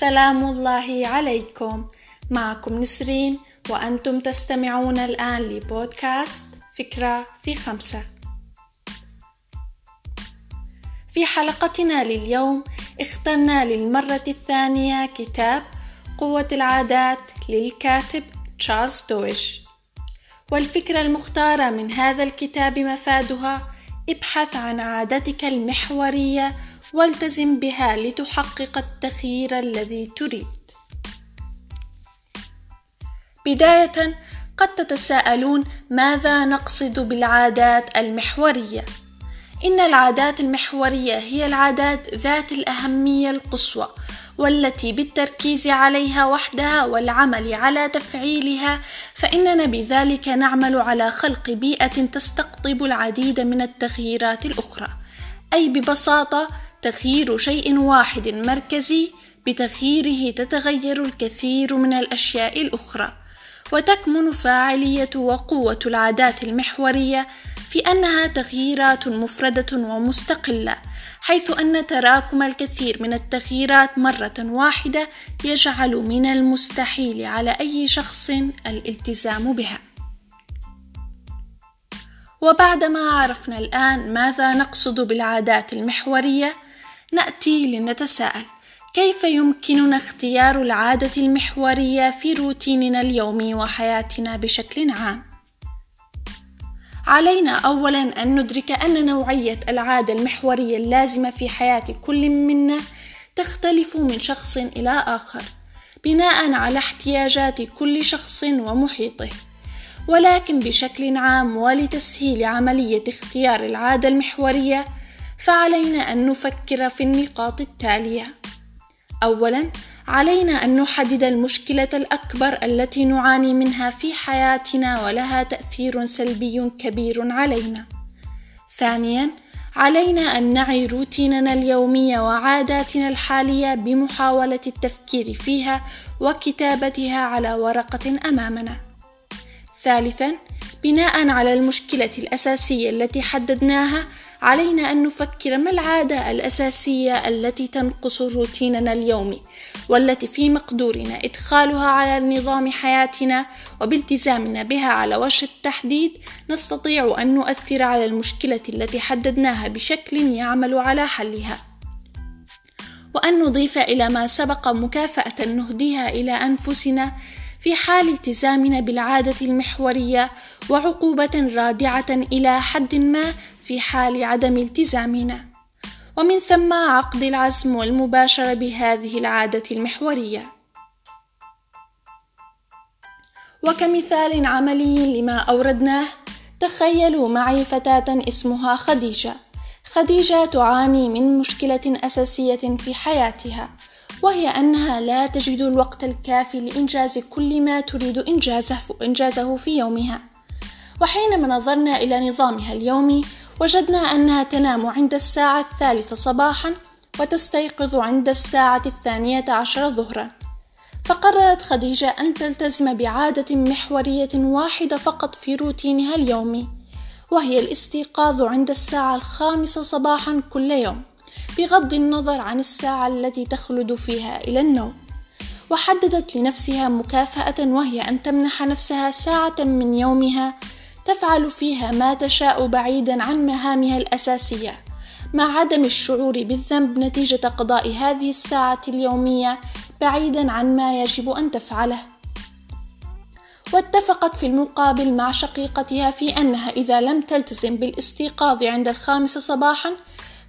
سلام الله عليكم. معكم نسرين وأنتم تستمعون الآن لبودكاست فكرة في خمسة. في حلقتنا لليوم اخترنا للمرة الثانية كتاب قوة العادات للكاتب تشارلز دويش. والفكرة المختارة من هذا الكتاب مفادها ابحث عن عادتك المحورية والتزم بها لتحقق التغيير الذي تريد. بداية قد تتساءلون ماذا نقصد بالعادات المحورية. إن العادات المحورية هي العادات ذات الأهمية القصوى والتي بالتركيز عليها وحدها والعمل على تفعيلها فإننا بذلك نعمل على خلق بيئة تستقطب العديد من التغييرات الأخرى. أي ببساطة تغيير شيء واحد مركزي بتغييره تتغير الكثير من الأشياء الأخرى وتكمن فاعلية وقوة العادات المحورية في أنها تغييرات مفردة ومستقلة حيث أن تراكم الكثير من التغييرات مرة واحدة يجعل من المستحيل على أي شخص الالتزام بها. وبعدما عرفنا الآن ماذا نقصد بالعادات المحورية، نأتي لنتساءل: كيف يمكننا اختيار العادة المحورية في روتيننا اليومي وحياتنا بشكل عام؟ علينا أولا أن ندرك أن نوعية العادة المحورية اللازمة في حياة كل منا تختلف من شخص إلى آخر بناء على احتياجات كل شخص ومحيطه ولكن بشكل عام ولتسهيل عملية اختيار العادة المحورية فعلينا أن نفكر في النقاط التالية أولا علينا أن نحدد المشكلة الأكبر التي نعاني منها في حياتنا ولها تأثير سلبي كبير علينا. ثانياً، علينا أن نعي روتيننا اليومي وعاداتنا الحالية بمحاولة التفكير فيها وكتابتها على ورقة أمامنا. ثالثاً، بناء على المشكلة الأساسية التي حددناها، علينا أن نفكر ما العادة الأساسية التي تنقص روتيننا اليومي والتي في مقدورنا إدخالها على نظام حياتنا وبالتزامنا بها على وجه التحديد نستطيع أن نؤثر على المشكلة التي حددناها بشكل يعمل على حلها. وأن نضيف إلى ما سبق مكافأة نهديها إلى أنفسنا في حال التزامنا بالعادة المحورية وعقوبة رادعة إلى حد ما في حال عدم التزامنا. ومن ثم عقد العزم والمباشرة بهذه العادة المحورية. وكمثال عملي لما أوردناه تخيلوا معي فتاة اسمها خديجة. خديجة تعاني من مشكلة أساسية في حياتها وهي أنها لا تجد الوقت الكافي لإنجاز كل ما تريد إنجازه في يومها. وحينما نظرنا إلى نظامها اليومي وجدنا أنها تنام عند الساعة الثالثة صباحا وتستيقظ عند الساعة الثانية عشر ظهرا. فقررت خديجة أن تلتزم بعادة محورية واحدة فقط في روتينها اليومي وهي الاستيقاظ عند الساعة الخامسة صباحا كل يوم بغض النظر عن الساعة التي تخلد فيها إلى النوم. وحددت لنفسها مكافأة وهي أن تمنح نفسها ساعة من يومها تفعل فيها ما تشاء بعيدا عن مهامها الأساسية. مع عدم الشعور بالذنب نتيجة قضاء هذه الساعة اليومية بعيدا عن ما يجب أن تفعله. واتفقت في المقابل مع شقيقتها في أنها إذا لم تلتزم بالاستيقاظ عند الخامسة صباحا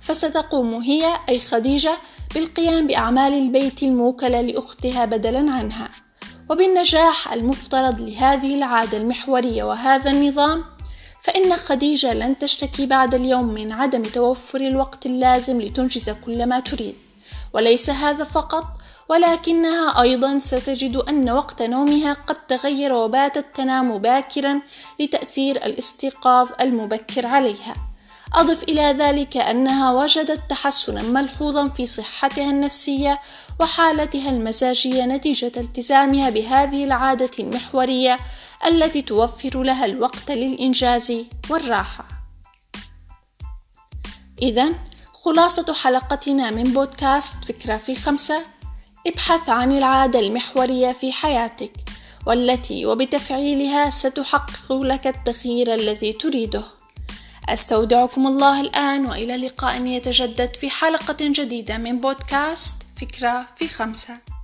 فستقوم هي أي خديجة بالقيام بأعمال البيت الموكلة لأختها بدلا عنها. وبالنجاح المفترض لهذه العادة المحورية وهذا النظام فإن خديجة لن تشتكي بعد اليوم من عدم توفر الوقت اللازم لتنجز كل ما تريد. وليس هذا فقط ولكنها أيضا ستجد أن وقت نومها قد تغير وباتت تنام باكرا لتأثير الاستيقاظ المبكر عليها. أضف إلى ذلك أنها وجدت تحسنا ملحوظا في صحتها النفسية وحالتها المزاجية نتيجة التزامها بهذه العادة المحورية التي توفر لها الوقت للإنجاز والراحة. إذا خلاصة حلقتنا من بودكاست فكرة في خمسة ابحث عن العادة المحورية في حياتك والتي وبتفعيلها ستحقق لك التغيير الذي تريده أستودعكم الله الآن وإلى لقاء يتجدد في حلقة جديدة من بودكاست فكرة في خمسة.